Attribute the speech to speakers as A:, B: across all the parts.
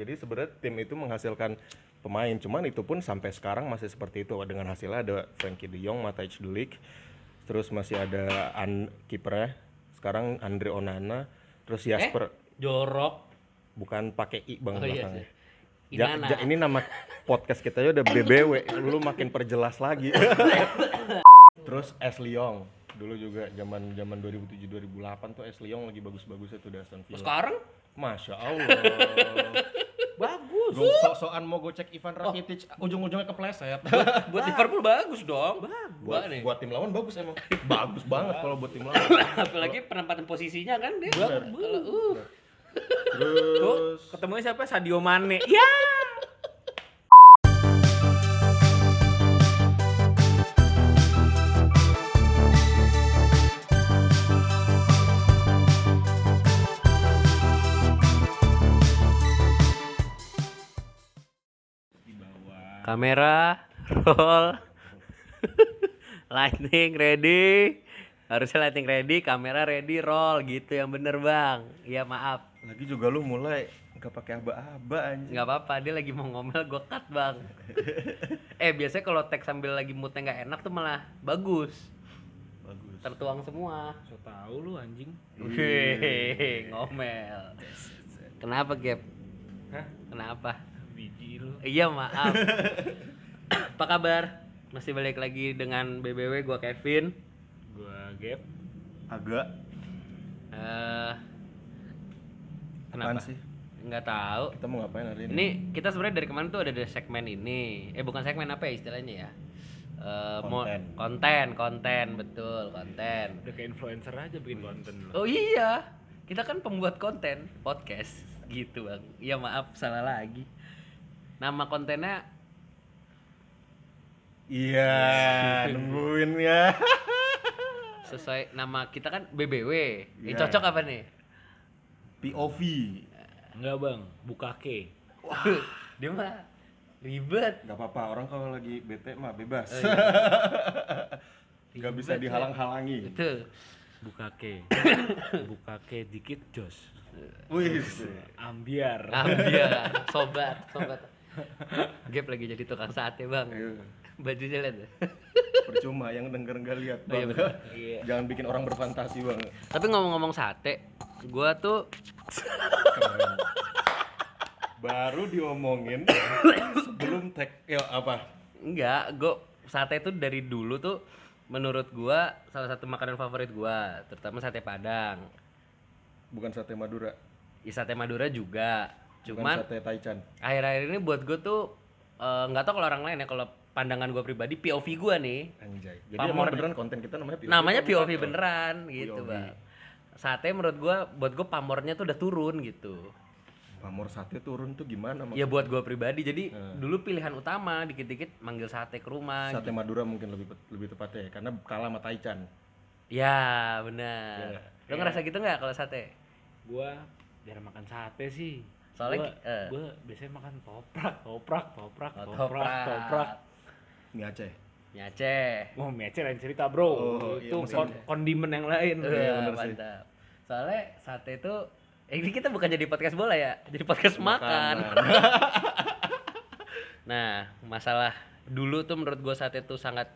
A: Jadi sebenarnya tim itu menghasilkan pemain, cuman itu pun sampai sekarang masih seperti itu. Dengan hasilnya ada Frankie De Jong, Matthijs De Ligt, terus masih ada an kipernya sekarang Andre Onana, terus Jasper
B: Jorok.
A: bukan pakai i bang
B: Oh, iya
A: belakangnya.
B: sih.
A: Ja- ini nama podcast kita udah BBW, lu makin perjelas lagi. Terus Ashley Young dulu juga zaman zaman 2007 2008 tuh Ashley Young lagi bagus-bagusnya tuh di Aston Villa.
B: Sekarang
A: Masya Allah.
B: bagus.
A: Gue sok-sokan mau gue cek Ivan Rakitic, ujung-ujungnya kepleset.
B: Buat Liverpool bagus dong.
A: buat,
B: nih.
A: buat tim lawan bagus emang. bagus banget kalau buat tim lawan.
B: Apalagi penempatan posisinya kan dia.
A: Bener.
B: Kalau uh.
A: Terus
C: ketemunya siapa? Sadio Mane. Ya.
B: Kamera roll. lighting ready. Harusnya lighting ready, kamera ready, roll gitu yang bener bang. Iya maaf,
A: lagi juga lu mulai nggak pakai aba-aba anjing.
B: nggak apa-apa dia lagi mau ngomel gue cut bang. eh biasanya kalau tag sambil lagi moodnya nggak enak tuh malah bagus,
A: Bagus.
B: tertuang semua.
C: So tau lu anjing.
B: Wih, ngomel. Kenapa Gap?
C: Hah?
B: Kenapa?
C: Lu.
B: Iya maaf. Apa kabar? Masih balik lagi dengan BBW gua Kevin.
C: Gua gap.
A: Agak
B: Eh
A: apaan
B: kenapa?
A: sih?
B: Nggak tahu.
A: Kita mau ngapain hari ini?
B: Ini kita sebenarnya dari kemarin tuh ada di segmen ini. Eh bukan segmen apa ya istilahnya ya? Eh, mau-
A: Konten.
B: konten, konten, betul, konten.
C: Udah kayak influencer aja bikin konten lu.
B: Oh iya, kita kan pembuat konten podcast gitu bang. Iya maaf salah lagi. Nama kontennya
A: Iya, nungguin ya.
B: sesuai nama kita kan BBW. Ini
A: Iya.
B: cocok apa nih?
A: POV.
C: Enggak, Bang. Bukake.
B: Dia mah ribet.
A: Gak apa-apa, orang kalau lagi bete mah bebas.
B: Oh, iya.
A: Gak bisa
B: ya.
A: dihalang-halangi.
B: Itu.
C: Bukake. Bukake dikit jos.
A: Wih,
C: Ambiar.
B: Ambil, sobat, sobat. Gap lagi jadi tukang sate bang.
A: Ayo,
B: Bajunya lihat.
A: percuma yang denger nggak lihat
B: Oh, iya,
A: bang.
C: Iya.
A: Jangan bikin orang berfantasi bang.
B: Tapi ngomong-ngomong sate, gua tuh
A: Keren. Baru diomongin sebelum tag, ya apa?
B: enggak, gua sate tuh dari dulu tuh menurut gua salah satu makanan favorit gua, terutama sate Padang.
A: Bukan sate Madura,
B: Ya, sate Madura juga.
A: Bukan
B: Cuman
A: sate Taichan.
B: akhir-akhir ini buat gua tuh eh, nggak tahu kalau orang lain ya, kalau pandangan gua pribadi POV gua nih
A: Anjay. Jadi
B: Pamor
A: beneran konten kita namanya POV.
B: namanya
A: apa
B: POV
A: bukan?
B: beneran gitu
A: POV.
B: bang sate menurut gua buat gua pamornya tuh udah turun gitu
A: Pamor sate turun tuh gimana?
B: ya buat gua pribadi jadi
A: Hmm.
B: dulu pilihan utama dikit-dikit manggil sate ke rumah
A: Sate Madura mungkin lebih lebih tepatnya ya, karena kalah sama Taichan.
B: ya benar
A: Ya.
B: lo ngerasa gitu nggak kalau sate
C: Gua jarang makan sate sih.
B: Soalnya,
C: gua,
B: eh.
C: gua biasanya makan toprak, toprak, toprak,
B: Oh,
C: toprak, toprak.
A: Mie Aceh.
B: mie Aceh
C: Wah, mie Aceh lain cerita, Bro.
A: Oh, iya,
C: itu
A: mesti-
C: kon- kondimen yang lain.
B: Iya,
A: Iya, bener sih.
B: mantap soalnya sate itu eh, ini kita bukan jadi podcast bola ya jadi podcast makan nah masalah dulu tuh menurut gua sate tuh sangat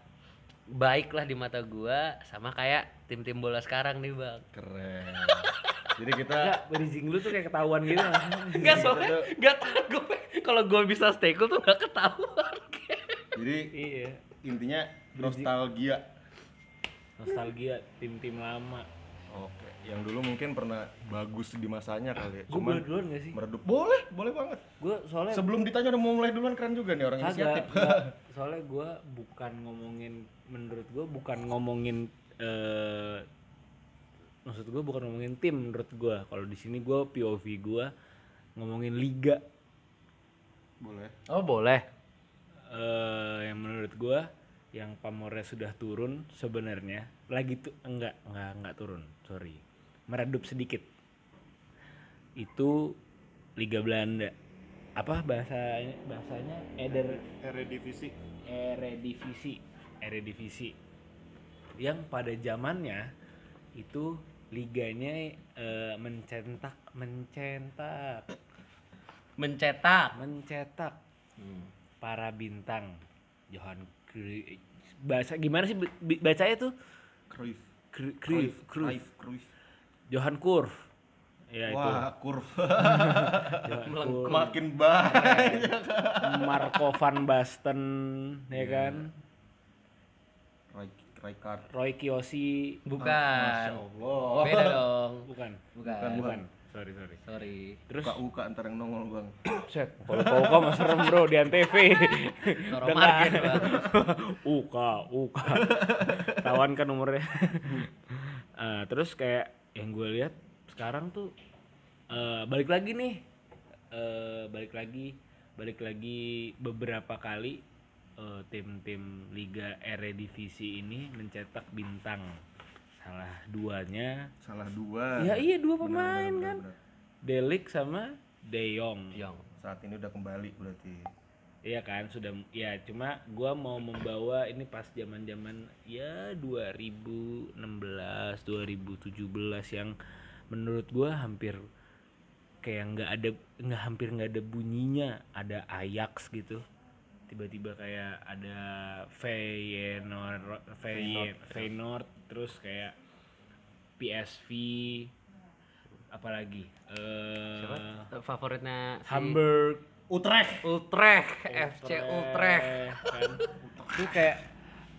B: baik lah di mata gua sama kayak tim-tim bola sekarang nih bang
A: Keren. Jadi kita
C: Enggak, bridging lu tuh kayak ketahuan gitu.
B: Enggak soalnya enggak tahu gue kalau gue bisa stay cool tuh enggak ketahuan.
A: jadi
C: iya.
A: intinya nostalgia.
C: Nostalgia tim-tim lama.
A: Oke, yang dulu mungkin pernah bagus di masanya kali ya.
C: Gue
A: Cuman
C: boleh duluan gak sih?
A: meredup. Boleh, boleh banget.
C: Gue soalnya
A: Sebelum ditanya udah mau mulai duluan keren juga nih orang
C: Kagak,
A: inisiatif.
C: enggak. soalnya gue bukan ngomongin menurut gue bukan ngomongin eh maksud gue bukan ngomongin tim menurut gue kalau di sini gue POV gue ngomongin liga.
A: Boleh.
B: Oh, boleh.
C: eh yang menurut gue yang pamornya sudah turun sebenarnya lagi tuh enggak enggak enggak turun. Sorry. Meredup sedikit. Itu Liga Belanda. Apa bahasanya bahasanya? Eder
A: Eredivisie.
C: Eredivisie. Eredivisie. Yang pada zamannya itu liganya eh, mencetak mencetak.
B: Mencetak.
C: Mencetak. Para bintang. Johan Cruyff. Bahasa gimana sih bacanya tuh?
A: Cruyff.
C: Cru- Cruyff. Cruyff
A: Cruyff.
C: Johan Cruyff. Ya itu.
A: Wah kurv
C: Johan Cruyff.
A: makin banyak.
C: Marco van Basten ya kan
A: Rijkaard
C: Roy Kiyoshi.
B: Bukan.
A: Masya Allah.
B: Beda dong.
C: Bukan.
B: Bukan.
C: Bukan sorry sorry.
B: Sorry.
C: Terus?
A: Uka uka antar yang nongol bang.
C: Set kalau kau kau mah serem bro di antv.
B: Bang.
C: uka uka. Tawan kan umurnya. Ah, terus kayak yang gue lihat sekarang tuh eh, balik lagi nih. Eh, balik lagi balik lagi beberapa kali eh, tim-tim Liga Eredivisie ini mencetak bintang. Salah duanya.
A: Salah dua.
C: Ya iya dua
A: Benar,
C: pemain
A: benar,
C: kan?
A: benar,
C: Delik sama De Jong.
B: Yong
A: saat ini udah kembali berarti.
C: Iya kan sudah ya cuma gua mau membawa ini pas zaman-zaman ya 2016 2017 yang menurut gua hampir kayak nggak ada nggak hampir nggak ada bunyinya ada Ajax gitu tiba-tiba kayak ada Feyenoord Feyenoord, Feyenoord terus kayak PSV apalagi
B: siapa?
C: Eh
B: favoritnya si
C: Hamburg.
A: Utrecht.
B: Utrecht FC Utrecht
C: kan. Itu kayak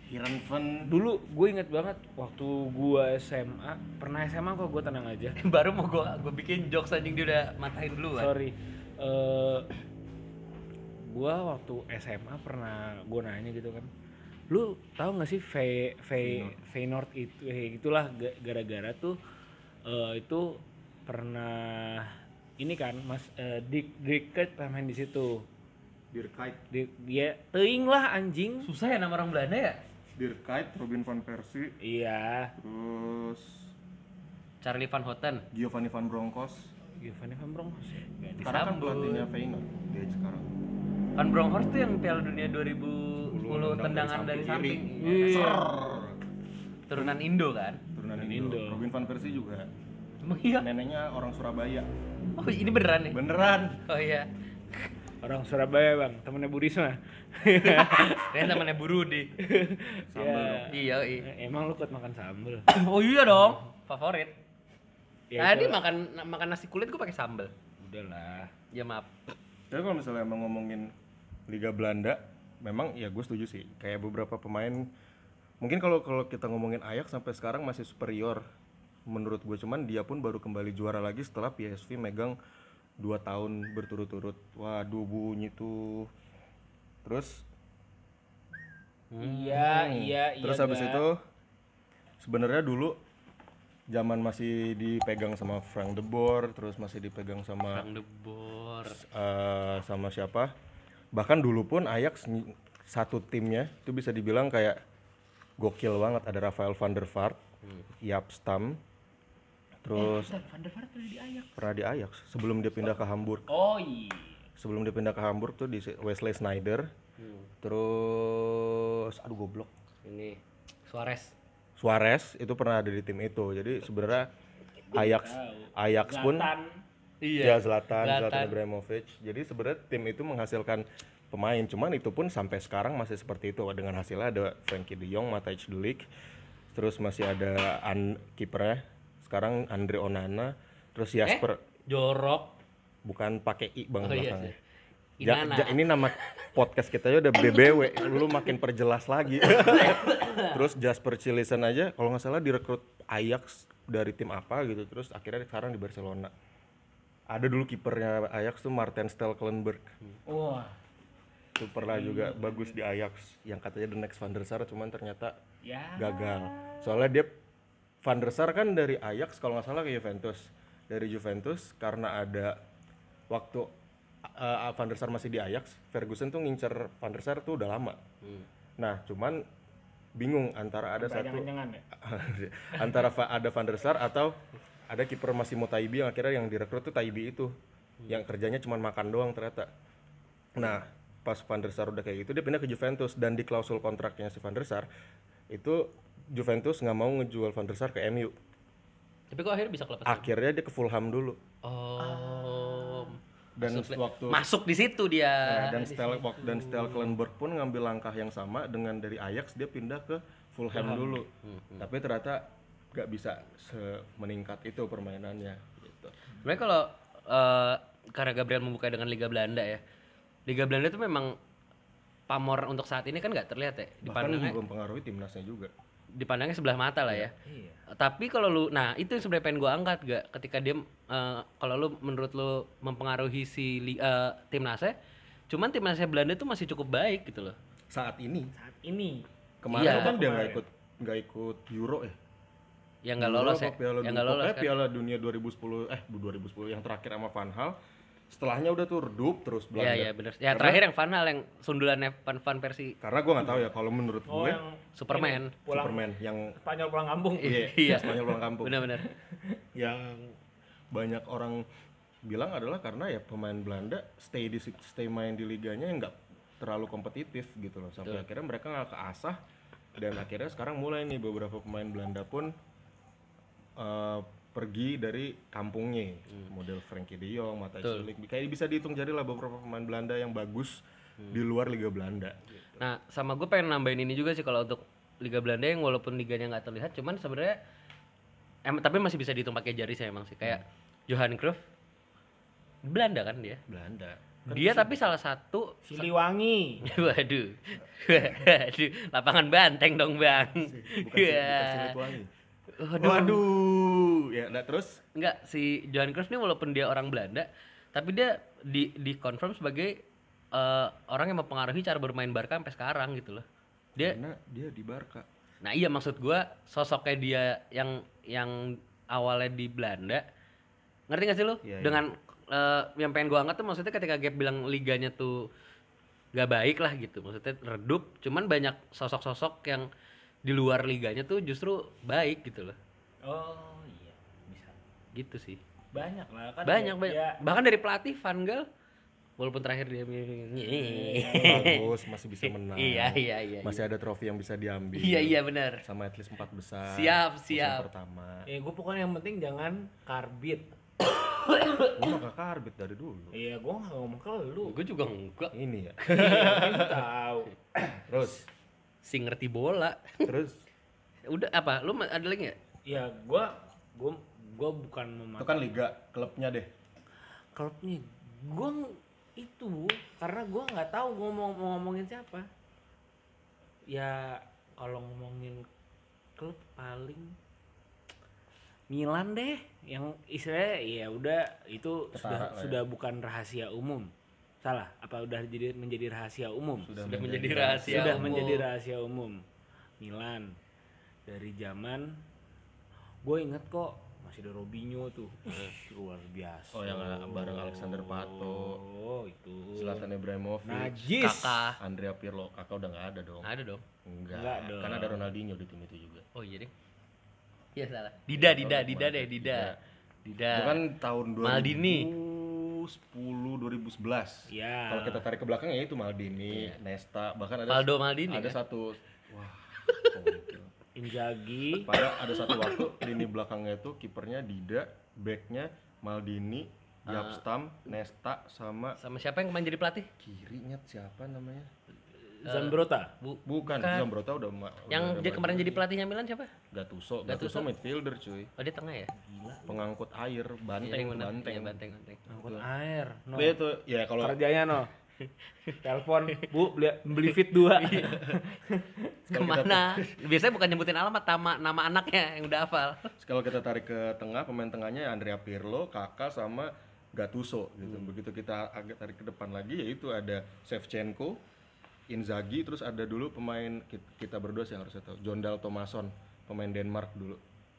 A: Heerenveen
C: dulu gue inget banget waktu gua SMA pernah SMA kok gue tenang aja?
B: Baru mau gua gua bikin jokes anjing dia udah matahin dulu kan
C: sorry. Eh gua waktu SMA pernah gue nanya gitu kan lu tahu nggak sih Fe Fe Feyenoord. Itu eh, gitulah ga- gara-gara tuh eh, itu pernah ini kan mas eh, Dick Dick main di situ.
A: Dirkait
C: Di- dia teing lah anjing.
B: Susah ya nama orang Belanda ya?
A: Dirkait Robin van Persie.
C: Iya.
A: Terus
B: Charlie Van Houten.
A: Giovanni van Bronckhorst.
C: Giovanni Van Bronckhorst
A: sekarang kan pelatihnya Feyenoord dia sekarang
B: Van Bronckhorst tuh yang Piala Dunia 2010
A: tendang
B: tendangan
A: dari
B: dari
A: samping.
C: Iya.
B: Iya. turunan Indo kan?
A: Turunan
C: Indo.
A: Indo. Robin van Persie juga.
B: Emang iya.
A: Neneknya orang Surabaya.
B: Oh ini beneran nih?
A: Beneran.
B: Oh iya.
C: Orang Surabaya bang. Temennya Bu Risma.
B: Kalian temannya Bu Rudi.
A: Sambal
C: Ya.
B: iya iya.
C: Eh, emang lu kuat makan sambel?
B: Oh iya dong. Favorit.
C: Ya,
B: tadi makan makan nasi kulit gua pakai sambal
C: udahlah.
B: Ya maaf.
A: Tapi kalau misalnya emang ngomongin Liga Belanda, memang ya gue setuju sih. Kayak beberapa pemain, mungkin kalau kalau kita ngomongin Ajax sampai sekarang masih superior menurut gue. Cuman dia pun baru kembali juara lagi setelah PSV megang dua tahun berturut-turut. Waduh bunyi tuh. Terus
C: iya iya iya
A: terus habis
C: Ga.
A: itu sebenarnya dulu zaman masih dipegang sama Frank de Boer, terus masih dipegang sama
B: Bang Debor
A: eh, sama siapa bahkan dulu pun Ajax satu timnya itu bisa dibilang kayak gokil banget. Ada Rafael van der Vaart, Jaap Stam, terus
C: Van der Vaart udah di Ajax.
A: Pernah di Ajax sebelum dia pindah ke Hamburg.
C: Oh iya.
A: Sebelum dia pindah ke Hamburg tuh di Wesley Snyder terus aduh goblok.
B: Ini Suarez.
A: Suarez itu pernah ada di tim itu. Jadi sebenarnya Ajax Ajax pun
B: iya
A: Ya Zlatan, Zlatan,
B: Zlatan.
A: Ibrahimovic. Jadi sebenarnya tim itu menghasilkan pemain, cuman itu pun sampai sekarang masih seperti itu. Dengan hasilnya ada Frankie De Jong, Matthijs De Ligt, terus masih ada an kipernya sekarang Andre Onana, terus Jasper
B: jorok
A: bukan pakai i bang
B: Eh? Oh iya
A: belakangnya.
B: sih.
A: Ja- ja- ini nama podcast kita aja udah BBW, lu makin perjelas lagi. terus Jasper Cillison aja kalau nggak salah direkrut Ajax dari tim apa gitu, terus akhirnya sekarang di Barcelona. Ada dulu kipernya Ajax tuh Martin Stelklenberg.
C: wah
A: Itu pernah juga bagus di Ajax yang katanya the next Van der Sar cuman ternyata
C: ya
A: gagal. Soalnya dia Van der Sar kan dari Ajax kalau nggak salah ke Juventus. Dari Juventus karena ada waktu uh, Van der Sar masih di Ajax, Ferguson tuh ngincer Van der Sar tuh udah lama. Nah, cuman bingung antara ada satu
C: jangan ya
A: antara ada Van der Sar atau ada kiper Massimo Taibi yang akhirnya yang direkrut tuh Taibi itu. Yang kerjanya cuman makan doang ternyata. Nah, pas Van der Sar udah kayak gitu dia pindah ke Juventus dan di klausul kontraknya si Van der Sar itu Juventus nggak mau ngejual Van der Sar ke MU.
B: tapi kok akhirnya bisa kelepas
A: Akhirnya dia ke Fulham dulu.
B: oh
A: dan
B: Masuk-
A: waktu
B: masuk di situ dia
A: Nah, dan Stel dan Stel Klenberg pun ngambil langkah yang sama dengan dari Ajax dia pindah ke Fulham dulu. Tapi ternyata nggak bisa semeningkat itu permainannya gitu.
B: Sebenarnya kalau eh, karena Gabriel membuka dengan Liga Belanda ya. Liga Belanda itu memang pamor untuk saat ini kan nggak terlihat ya.
A: Bahkan
B: Dipandangnya
A: mempengaruhi timnasnya juga.
B: dipandangnya sebelah mata lah ya.
C: Iya.
B: Tapi kalau lu nah itu yang sebenarnya pengen gua angkat gak ketika dia eh, kalau lu menurut lu mempengaruhi si eh, timnasnya cuman timnasnya Belanda tuh masih cukup baik gitu loh.
A: Saat ini
C: Saat ini
A: kemarin
B: Iya.
A: kan dia nggak ikut nggak ikut Euro ya.
B: Yang nggak lolos ya.
A: Piala
B: Yang
A: Dunia,
B: nggak lolos kan.
A: Piala Dunia 2010 eh 2010 yang terakhir sama Van Hal. Setelahnya udah tuh redup terus
B: Iya
A: Belanda.
B: iya benar. Ya
A: Karena-
B: terakhir yang final yang sundulannya Van Van Persie
A: Karena gua nggak tahu ya kalau menurut
C: oh
A: gue
C: yang
B: Superman.
C: ini, pulang
A: Superman yang
C: Spanyol pulang kampung
A: iya,
B: Iya.
A: Spanyol pulang kampung.
B: Benar-benar.
A: yang banyak orang bilang adalah karena ya pemain Belanda stay di stay main di liganya yang nggak terlalu kompetitif gitu loh sampai akhirnya mereka nggak keasah dan akhirnya sekarang mulai nih beberapa pemain Belanda pun eh, pergi dari kampungnya model Frankie De Jong, de Ligt kayak bisa dihitung jari lah beberapa pemain Belanda yang bagus di luar Liga Belanda gitu.
B: Nah, sama gue pengen nambahin ini juga sih kalau untuk Liga Belanda yang walaupun liganya nggak terlihat, cuman sebenarnya em tapi masih bisa dihitung pakai jari saya emang sih. Kayak Johan Cruyff Belanda kan dia.
A: Belanda
B: dia tapi salah satu
C: Siliwangi
B: waduh. Waduh, lapangan banteng dong, Bang.
A: bukan si- bukan Siliwangi.
B: Waduh.
A: Waduh, ya nah terus
B: Enggak, si Johan Cruyff ini walaupun dia orang Belanda, tapi dia di di confirm sebagai eh, orang yang mempengaruhi cara bermain Barca sampai sekarang gitu loh. Dia
A: karena dia di Barca
B: Nah iya maksud gua sosoknya dia yang yang awalnya di Belanda ngerti gak sih lu?
A: Iya.
B: Dengan eh, yang pengen gua angkat tuh maksudnya ketika Gap bilang liganya tuh gak baik lah gitu maksudnya redup cuman banyak sosok-sosok yang di luar liganya tuh justru baik gitu loh.
C: Oh iya bisa.
B: Gitu sih.
C: Banyak lah kan
B: banyak
C: ya-
B: banyak.
C: ya,
B: bahkan dari pelatih Van Gaal walaupun terakhir dia
A: bagus masih bisa menang.
B: Iya iya iya
A: masih ada trofi yang bisa diambil.
B: Iya iya benar.
A: Sama at least empat besar.
B: Siap,
A: musim
B: siap.
A: pertama.
C: Ya gue pokoknya yang penting jangan karbit.
A: Gua mah gak karbit dari dulu.
C: Iya gue nggak ngomong ke lu.
B: Gue juga enggak
A: ini ya.
C: Iya, lu tahu.
A: Terus
B: sih ngerti bola.
A: Terus?
B: Udah apa? Lu ada lagi nggak?
C: Ya gue gue gue bukan
A: itu
C: memakai
A: kan liga klubnya deh.
C: Klubnya? Gue itu karena gue nggak tahu ngomong mau ngomongin siapa. Ya kalau ngomongin klub paling Milan deh yang istilahnya ya udah itu
A: Ketara
C: sudah
A: lah ya.
C: sudah bukan rahasia umum salah. Apa udah jadi menjadi rahasia umum?
A: Sudah,
B: Sudah
A: menjadi
B: menjadi rahasia
C: sudah
B: umum.
C: menjadi rahasia umum. Milan. Dari zaman gue inget kok masih ada Robinho tuh. Ih, luar biasa.
A: Oh, yang bareng Alexander Pato.
C: oh itu.
A: Zlatan Ibrahimovic.
C: Najis.
B: Kakak.
A: Andrea Pirlo. Kakak udah nggak ada dong.
B: Ada dong.
A: Enggak,
C: Nggak dong.
A: kan ada Ronaldinho di tim itu juga.
B: Oh iya deh. Iya salah. Dida Dida Dida deh Dida. Dida.
A: Itu kan tahun 2010
B: Maldini.
A: 2011
C: ya
A: kalau kita tarik ke belakang ya itu Maldini Nesta bahkan ada
B: Valdo Maldini
A: ada
B: kan?
A: satu wah gokil.
C: Inzaghi
A: Pada ada satu waktu lini belakangnya itu kipernya Dida, backnya Maldini, Yapstam, Nesta sama
B: sama siapa yang kemarin jadi pelatih
A: kirinya siapa namanya?
C: Zambrota
B: bu
A: Bukan,
B: Bukan.
A: Zambrota udah
B: yang
A: udah
B: dia kemarin jadi pelatihnya Milan siapa
A: Gattuso,
B: Gattuso.
A: Gattuso midfielder cuy.
B: oh dia tengah ya
A: Pengangkut air, banteng,
B: Iya,
A: banteng.
B: Iya, banteng banteng
C: angkut air no.
A: Dia tuh ya kalau
C: kerjanya no telepon bu beli, beli fit dua
B: ke mana biasanya bukan nyebutin alamat nama nama anaknya yang udah hafal
A: kalau kita tarik ke tengah pemain tengahnya Andrea Pirlo, Kakak sama Gattuso gitu.
B: Hmm.
A: Begitu kita agak tarik ke depan lagi yaitu ada Shevchenko, Inzaghi, terus ada dulu pemain ki- kita berdua sih yang harusnya tahu, Jon Dahl Tomasson, pemain Denmark dulu.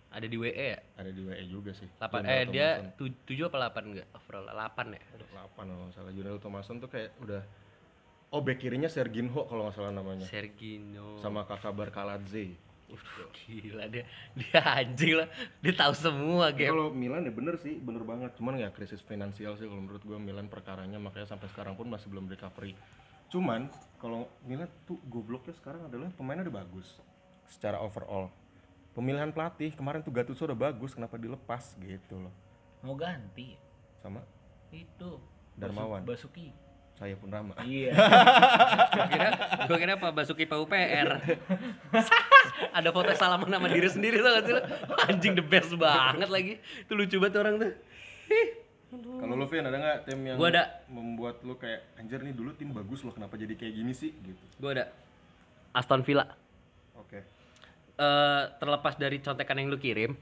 B: ada di WE ya
A: Ada di WE juga sih.
B: 8
A: Jon
B: eh
A: Dahl
B: dia
A: Tomasson.
B: tu- tujuh apa 8 enggak overall 8 ya
A: 8 kalau salah. Jon Dahl Tomasson tuh kayak udah Oh, bek kirinya Serginho kalau nggak salah namanya.
B: Sergino
A: Sama kakak Barkaladze.
B: Udah, gila dia dia anjing lah dia tahu semua game
A: Kalau Milan ya bener sih, bener banget. Cuman ya krisis finansial sih kalau menurut gua Milan perkaranya makanya sampai sekarang pun masih belum recovery. Cuman kalau Milan tuh gobloknya sekarang adalah pemainnya udah bagus secara overall. Pemilihan pelatih kemarin tuh Gattuso udah bagus, kenapa dilepas gitu loh.
C: mau ganti
A: Sama
C: itu
A: Darmawan
C: Basuki.
A: saya pun Rama
C: Iya.
B: Gua kira gua kira Pak Basuki PUPR. Ada foto salaman sama diri sendiri tuh sih? Anjing the best banget lagi. Itu lucu banget orang tuh.
A: Kalau lu Vin ada nggak tim yang
B: Gua ada.
A: membuat lu kayak anjir nih dulu tim bagus loh kenapa jadi kayak gini sih? Gitu.
B: Gua ada. Aston Villa.
A: oke.
B: Eh terlepas dari contekan yang lu kirim,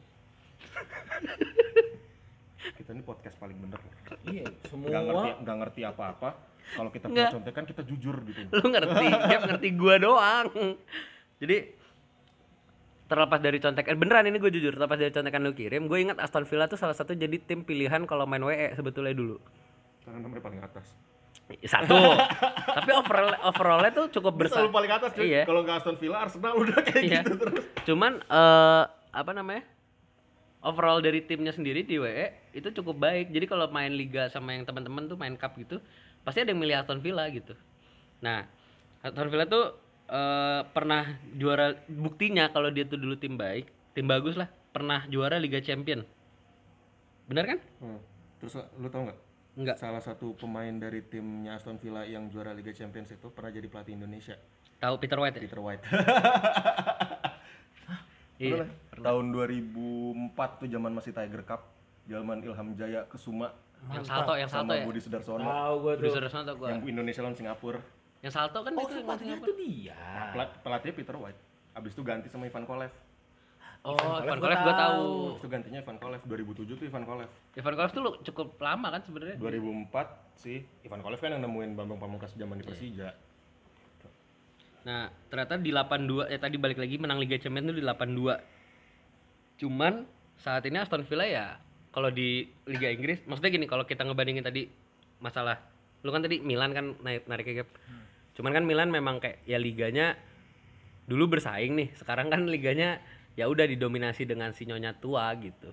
A: kita ini podcast paling bener loh.
C: Iya,
A: nggak ngerti
C: semua
A: nggak ngerti apa-apa. Kalau kita punya contekan kita jujur gitu.
B: Lu ngerti, dia ngerti gua doang. Jadi terlepas dari contekan beneran ini gue jujur terlepas dari contekan lu kirim gue ingat Aston Villa tuh salah satu jadi tim pilihan kalau main WE sebetulnya dulu
A: karena nomornya paling atas
B: satu tapi overall overallnya tuh cukup besar
A: selalu paling atas cuy
B: Iya.
A: kalau nggak Aston Villa Arsenal udah kayak
B: Iya.
A: gitu terus
B: Cuman eh apa namanya? Overall dari timnya sendiri di WE itu cukup baik. Jadi kalau main liga sama yang teman-teman tuh main cup gitu, pasti ada yang milih Aston Villa gitu. Nah, Aston Villa tuh eh pernah juara buktinya kalau dia tuh dulu tim baik, tim bagus lah, pernah juara Liga Champion. Bener kan?
A: Hmm. terus lu tau nggak
B: Enggak.
A: salah satu pemain dari timnya Aston Villa yang juara Liga Champions itu pernah jadi pelatih Indonesia
B: Tahu Peter White ya?
A: Peter White
B: Iya.
A: tahun 2004 tuh zaman masih Tiger Cup zaman Ilham Jaya Kesuma
B: Yang salto, yang salto
A: sama
B: ya.
A: Budi Sudarsono
C: tahu gue
B: Budi
C: tuh.
B: Sudarsono tau gua.
A: yang Indonesia lawan Singapura
B: Yang salto kan
C: Oh,
B: itu yang
C: pelatihnya tuh dia.
A: Pelat- pelatihnya Peter White abis itu ganti sama Ivan Kolev
B: Oh, Ivan Kolev gua
C: tahu.
A: abis itu gantinya Ivan Kolev 2007 tuh Ivan Kolev
B: Ivan Kolev tuh lu cukup lama kan sebenarnya.
A: 2004 sih Ivan Kolev kan yang nemuin Bambang Pamungkas zaman di Persija
B: Nah, ternyata di 82 ya tadi balik lagi menang Liga Champions itu di 82. Cuman saat ini Aston Villa ya kalau di Liga Inggris maksudnya gini kalau kita ngebandingin tadi masalah lu kan tadi Milan kan naik narik gap. Cuman kan Milan memang kayak ya liganya dulu bersaing nih. Sekarang kan liganya ya udah didominasi dengan si nyonya tua gitu.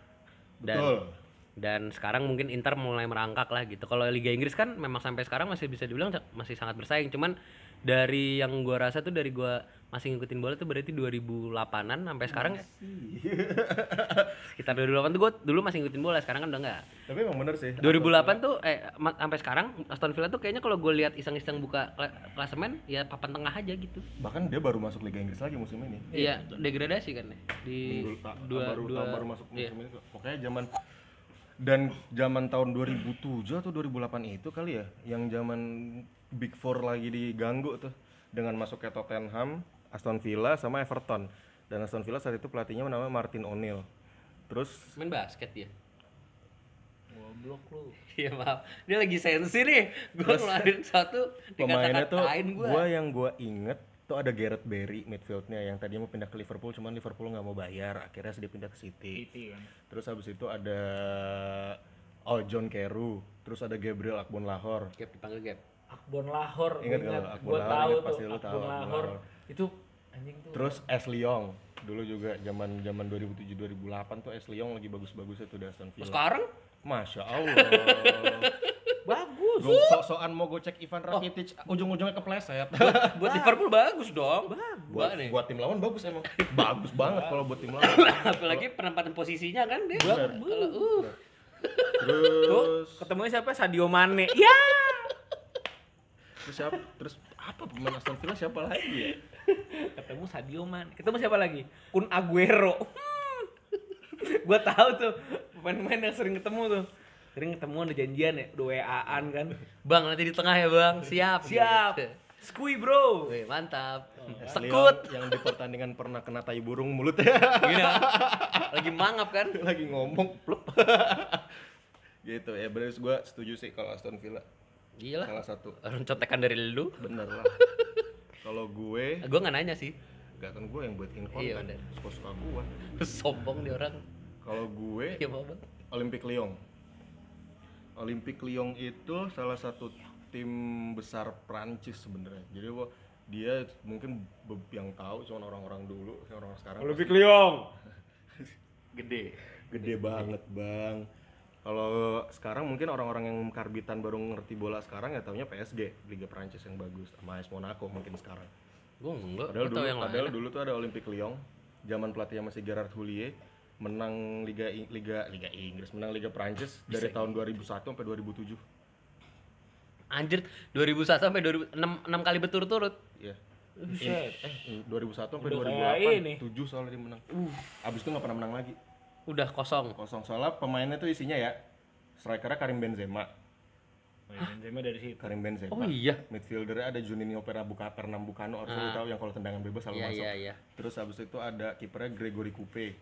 B: Dan
A: betul
B: dan sekarang mungkin Inter mulai merangkak lah gitu. Kalau Liga Inggris kan memang sampai sekarang masih bisa dibilang masih sangat bersaing. Cuman dari yang gua rasa tuh dari gua masih ngikutin bola tuh berarti 2008-an sampai sekarang ya. Sekitar 2008 tuh gua dulu masih ngikutin bola, sekarang kan udah enggak.
A: tapi emang bener sih
B: 2008 tuh eh sampai sekarang Aston Villa tuh kayaknya kalau gue lihat iseng-iseng buka kla- klasemen ya papan tengah aja gitu.
A: bahkan dia baru masuk Liga Inggris lagi musim ini
B: Iya, degradasi kan ya. Di
A: Minggu ta-
B: dua
A: baru,
B: dua
A: baru masuk
B: iya.
A: musim ini kok. pokoknya zaman dan zaman tahun 2007 atau 2008 itu kali ya yang zaman Big Four lagi diganggu tuh dengan masuknya Tottenham, Aston Villa sama Everton dan Aston Villa saat itu pelatihnya namanya Martin O'Neill terus
B: main basket dia.
C: Goblok lu.
B: Iya maaf, dia lagi sensi nih. Gue ngeluarin satu
A: pemainnya tuh
B: dikata-katain gue.
A: gua yang gua inget tuh ada Gareth Barry midfieldnya yang tadinya mau pindah ke Liverpool cuman Liverpool nggak mau bayar akhirnya dia pindah ke City
C: Itu kan.
A: Terus habis itu ada Oh John Carew, terus ada Gabriel Akbon Lahore.
B: Gap dipanggil gap.
C: Akbon Lahore.
A: Ingat lo? Akbon
C: Gua
A: Lahore,
C: tahu
A: ingat
C: tuh.
A: pasti lu tahu
C: Akbon. Lahore. Itu anjing tuh.
A: Terus Ashley Young, dulu juga zaman zaman 2007 2008 tuh Ashley Young lagi bagus-bagusnya tuh Aston Villa.
B: sekarang
A: Masya Allah.
C: bagus.
A: Gue sok-sokan mau gocek Ivan Rakitic, ujung-ujungnya kepleset.
B: buat Liverpool bagus dong.
A: buat,
B: nih.
A: buat tim lawan bagus emang. bagus banget kalau buat tim lawan.
B: Apalagi penempatan posisinya kan dia.
A: Bener.
B: Uh
C: Tuh,
A: Terus
C: ketemunya siapa? Sadio Mane. Ya.
A: Terus siapa? Terus apa pemain Aston Villa siapa lagi ya?
C: Ketemu Sadio Mane. Ketemu siapa lagi? Kun Aguero. gua tahu tuh pemain-pemain yang sering ketemu tuh. Sering ketemu ada janjian ya, udah WA-an kan.
B: Bang nanti di tengah ya bang. Siap.
C: Siap.
B: Gitu.
C: Skui bro.
B: Wih, mantap.
A: Ashley
B: Sekut.
A: Yang di pertandingan pernah kena tai burung mulutnya.
B: Gila. Lagi mangap kan?
A: lagi ngomong plup gitu ya bener gue setuju sih kalau Aston Villa
B: Gila.
A: salah satu
B: Orang contekan dari lu.
A: bener lah kalau gue
B: Gue nggak nanya sih.
A: gak kan gue yang buat
B: Iya,
A: konten
B: bener.
A: suka suka gue
B: Sombong dia orang.
A: kalau gue
B: Iya mau bang.
A: Olympic Lyon Olympic Lyon itu salah satu tim besar Prancis sebenarnya jadi wo- dia mungkin yang tahu cuma orang-orang dulu orang-orang sekarang
C: Olympic Lyon.
A: gede gede banget bang kalau sekarang mungkin orang-orang yang karbitan baru ngerti bola sekarang ya taunya PSG Liga Prancis yang bagus sama AS Monaco mungkin sekarang
B: Gue enggak.
A: padahal dulu
B: yang
A: padahal
B: lain.
A: dulu tuh ada Olympic Lyon zaman pelatihnya masih Gerard Houllier menang Liga Liga Liga Inggris menang Liga Prancis dari tahun 2001 sampai 2007
B: Anjir 2001 sampai 2006 6 kali berturut-turut.
A: Iya.
C: Buset.
A: Eh, 2001 sampai
C: Udah kayak ini.
A: 2008 7 soalnya dia menang. Abis itu nggak pernah menang lagi.
B: Udah kosong.
A: Kosong soalnya pemainnya tuh isinya ya strikernya Karim Benzema,
C: Oh, iya, Benzema dari situ.
A: Karim Benzema.
B: Oh iya.
A: Midfieldernya ada Juninho Pernambucano, Pernambucano harusnya lu tahu yang kalau tendangan bebas selalu
B: Iya
A: masuk.
B: iya iya.
A: Terus abis itu ada kipernya Gregory Coupe.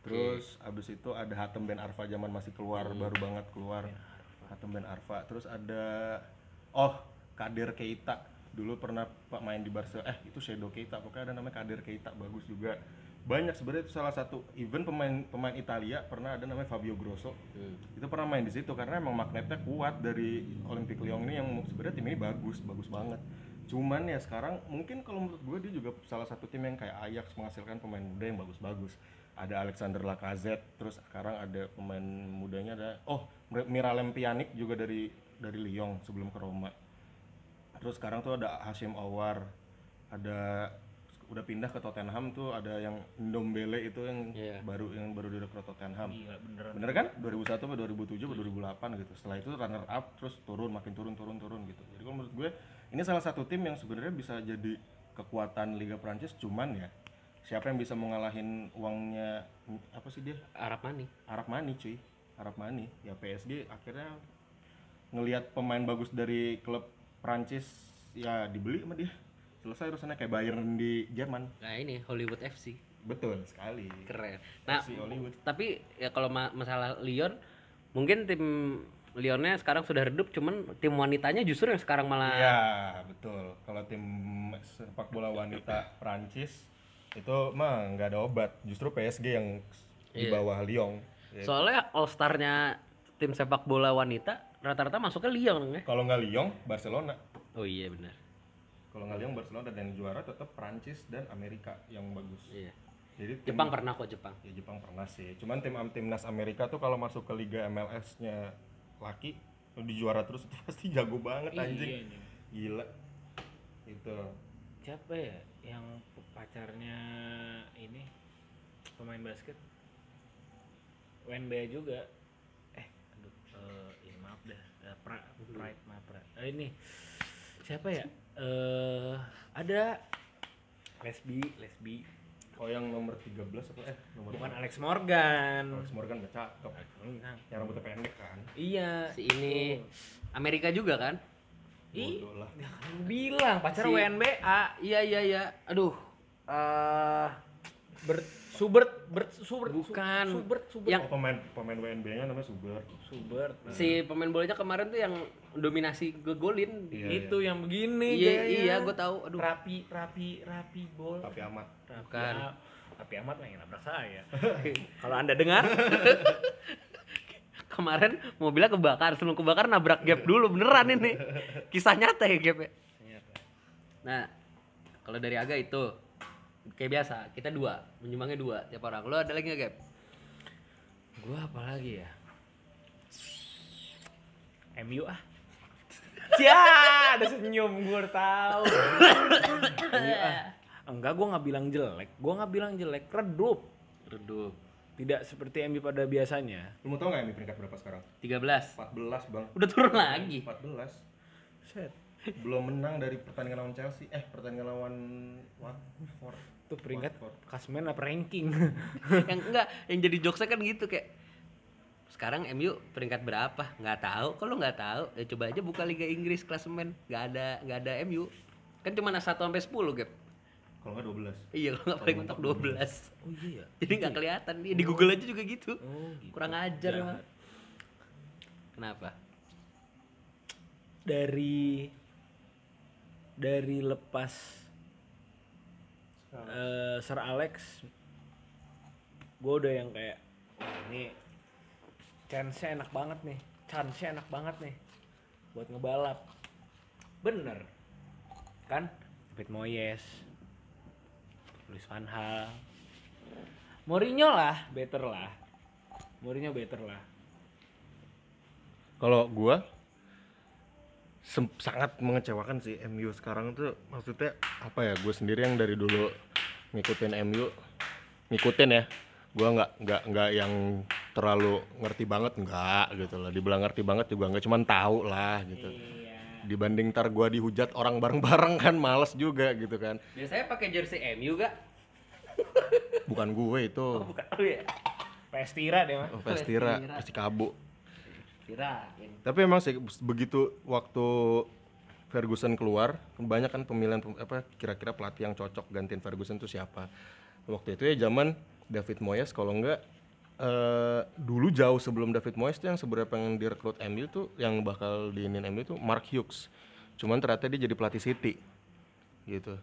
A: Terus abis itu ada Hatem Ben Arfa zaman masih keluar, baru banget keluar. Hatem Ben Arfa. Terus ada oh Kader Keita. Dulu pernah Pak main di Barcelona. Eh itu Shadow Keita. Pokoknya ada namanya Kader Keita bagus juga. Banyak sebenarnya itu salah satu even pemain pemain Italia pernah ada namanya Fabio Grosso. Itu pernah main di situ karena emang magnetnya kuat dari Olympic Lyon ini yang sebenarnya tim ini bagus, bagus banget. Cuman ya sekarang mungkin kalau menurut gue dia juga salah satu tim yang kayak Ajax menghasilkan pemain muda yang bagus-bagus. Ada Alexander Lacazette, terus sekarang ada pemain mudanya ada oh Miralem Pjanic juga dari dari Lyon sebelum ke Roma. Terus sekarang tuh ada Hashim Awar, ada udah pindah ke Tottenham tuh ada yang Ndombele itu yang
B: Iya.
A: baru yang baru direkrut Tottenham.
C: Gila beneran.
A: Bener kan? 2001 sampai 2007 sampai 2008 gitu. Setelah itu runner up terus turun makin turun turun turun gitu. Jadi kalau menurut gue ini salah satu tim yang sebenarnya bisa jadi kekuatan Liga Prancis cuman ya siapa yang bisa mengalahin uangnya apa sih dia?
B: Arab Mani.
A: Arab Mani cuy. Arab Mani. Ya PSG akhirnya ngelihat pemain bagus dari klub Prancis ya dibeli sama dia. Selesai urusannya kayak Bayern di Jerman.
B: Nah ini Hollywood FC.
A: Betul sekali.
B: Keren. Nah,
A: FC Hollywood.
B: tapi ya kalau ma- masalah Lyon mungkin tim Lyonnya sekarang sudah redup cuman tim wanitanya justru yang sekarang malah
A: Iya, betul. Kalau tim sepak bola wanita Prancis itu mah nggak ada obat. Justru PSG yang di
B: Iya.
A: bawah Lyon. Ya,
B: soalnya all starnya tim sepak bola wanita rata-rata masuknya Lyon ya.
A: Kalau nggak Lyon, Barcelona.
B: Oh iya benar.
A: Kalau nggak Lyon, Barcelona dan yang juara tetap Prancis dan Amerika yang bagus.
B: Iya.
A: Jadi tim,
B: Jepang pernah kok Jepang.
A: ya Jepang pernah sih. Cuman tim timnas Amerika tuh kalau masuk ke Liga MLS-nya laki di juara terus itu pasti jago banget
C: Iya,
A: anjing.
C: anjing.
A: Gila. Itu.
C: Siapa ya yang pacarnya ini pemain basket? WNBA juga. Eh, aduh, eh, ini maaf dah. Eh, pra, Pride, maaf, pra. Eh, ini siapa ya? Eh, ada lesbi, lesbi.
A: Oh yang nomor 13 apa eh nomor
C: Bukan Alex Morgan.
A: Alex Morgan gak cakep.
C: Enggak.
A: Yang rambutnya pendek kan.
C: Iya.
B: Si ini Amerika juga kan?
C: Ih, ya kan bilang pacar
B: Si-
C: WNBA.
B: Iya iya iya. Aduh. eh
C: Bert Subert, Bert Subert,
B: Bukan.
C: Subert, Subert.
B: Yang-
A: Oh, pemain pemain WNBA-nya namanya Subert.
C: Subert. Nah,
B: si pemain bolanya kemarin tuh yang dominasi ngegolin.
A: Iya,
C: itu yang begini
B: Iya
C: gayanya.
B: iya gue tahu. Aduh.
C: Rapi, rapi, rapi bol.
A: Tapi amat.
C: Rapi,
B: Bukan.
C: Rapi amat mah yang nabrak saya. Kalau anda dengar,
B: Kemarin mobilnya kebakar, sebelum kebakar nabrak gap dulu beneran ini. Kisah nyata ya gap Nah, kalau dari Aga itu kayak biasa, kita dua, menyumbangnya dua tiap orang. Lo ada lagi nggak gap?
C: gua apa lagi ya? MU ah. Ya, ada senyum gue tahu. MU ah. Enggak, gua nggak bilang jelek. Gua nggak bilang jelek, redup.
B: Redup.
C: Tidak seperti MU pada biasanya.
A: Lu mau tau gak ini peringkat berapa sekarang?
B: 13.
A: 14 bang.
B: Udah turun lagi.
A: 14.
C: Set.
A: Belum menang dari pertandingan lawan Chelsea. Eh pertandingan lawan Watford.
C: Itu peringkat
A: Watford.
C: kasmen apa ranking?
B: yang enggak, yang jadi jokesnya kan gitu kayak sekarang MU peringkat berapa? Nggak tahu. Kalau nggak tahu, ya coba aja buka Liga Inggris klasemen. Nggak ada nggak ada MU. Kan cuma 1 sampai 10 gap.
A: Kalau nggak 12.
B: Iya, kalau nggak paling mentok 12.
C: oh iya ya.
B: Jadi nggak kelihatan nih di Google aja juga gitu.
C: Oh, gitu.
B: Kurang ajar
C: Jahat.
B: emang. Kenapa?
C: dari dari lepas eh, Sir Alex gue udah yang kayak wah ini chance enak banget nih. Chance enak banget nih. Buat ngebalap. Bener. Kan? David Moyes. Luis Van Gaal. Mourinho lah better lah. Mourinho better lah.
A: Kalau gua sangat mengecewakan sih MU sekarang tuh. Maksudnya apa ya gue sendiri yang dari dulu ngikutin MU ngikutin ya. Gua nggak nggak nggak yang terlalu ngerti banget nggak gitu lah dibilang ngerti banget juga nggak cuman tahu lah gitu
C: iya
A: dibanding ntar gua dihujat orang bareng-bareng kan males juga gitu kan
B: Biasanya pakai jersey MU gak?
A: bukan gue itu
B: Bukan. Oh iya.
C: PS Tira deh mah.
A: oh, Pestira
B: Pestira.
A: Persikabo
B: Kirain.
A: tapi emang sih begitu waktu Ferguson keluar banyak kan pemilihan pem- apa kira-kira pelatih yang cocok gantiin Ferguson itu siapa waktu itu ya zaman David Moyes kalau enggak eh, dulu jauh sebelum David Moyes tuh yang sebenarnya pengen direkrut MU tuh yang bakal diinin MU tuh Mark Hughes cuman ternyata dia jadi pelatih City gitu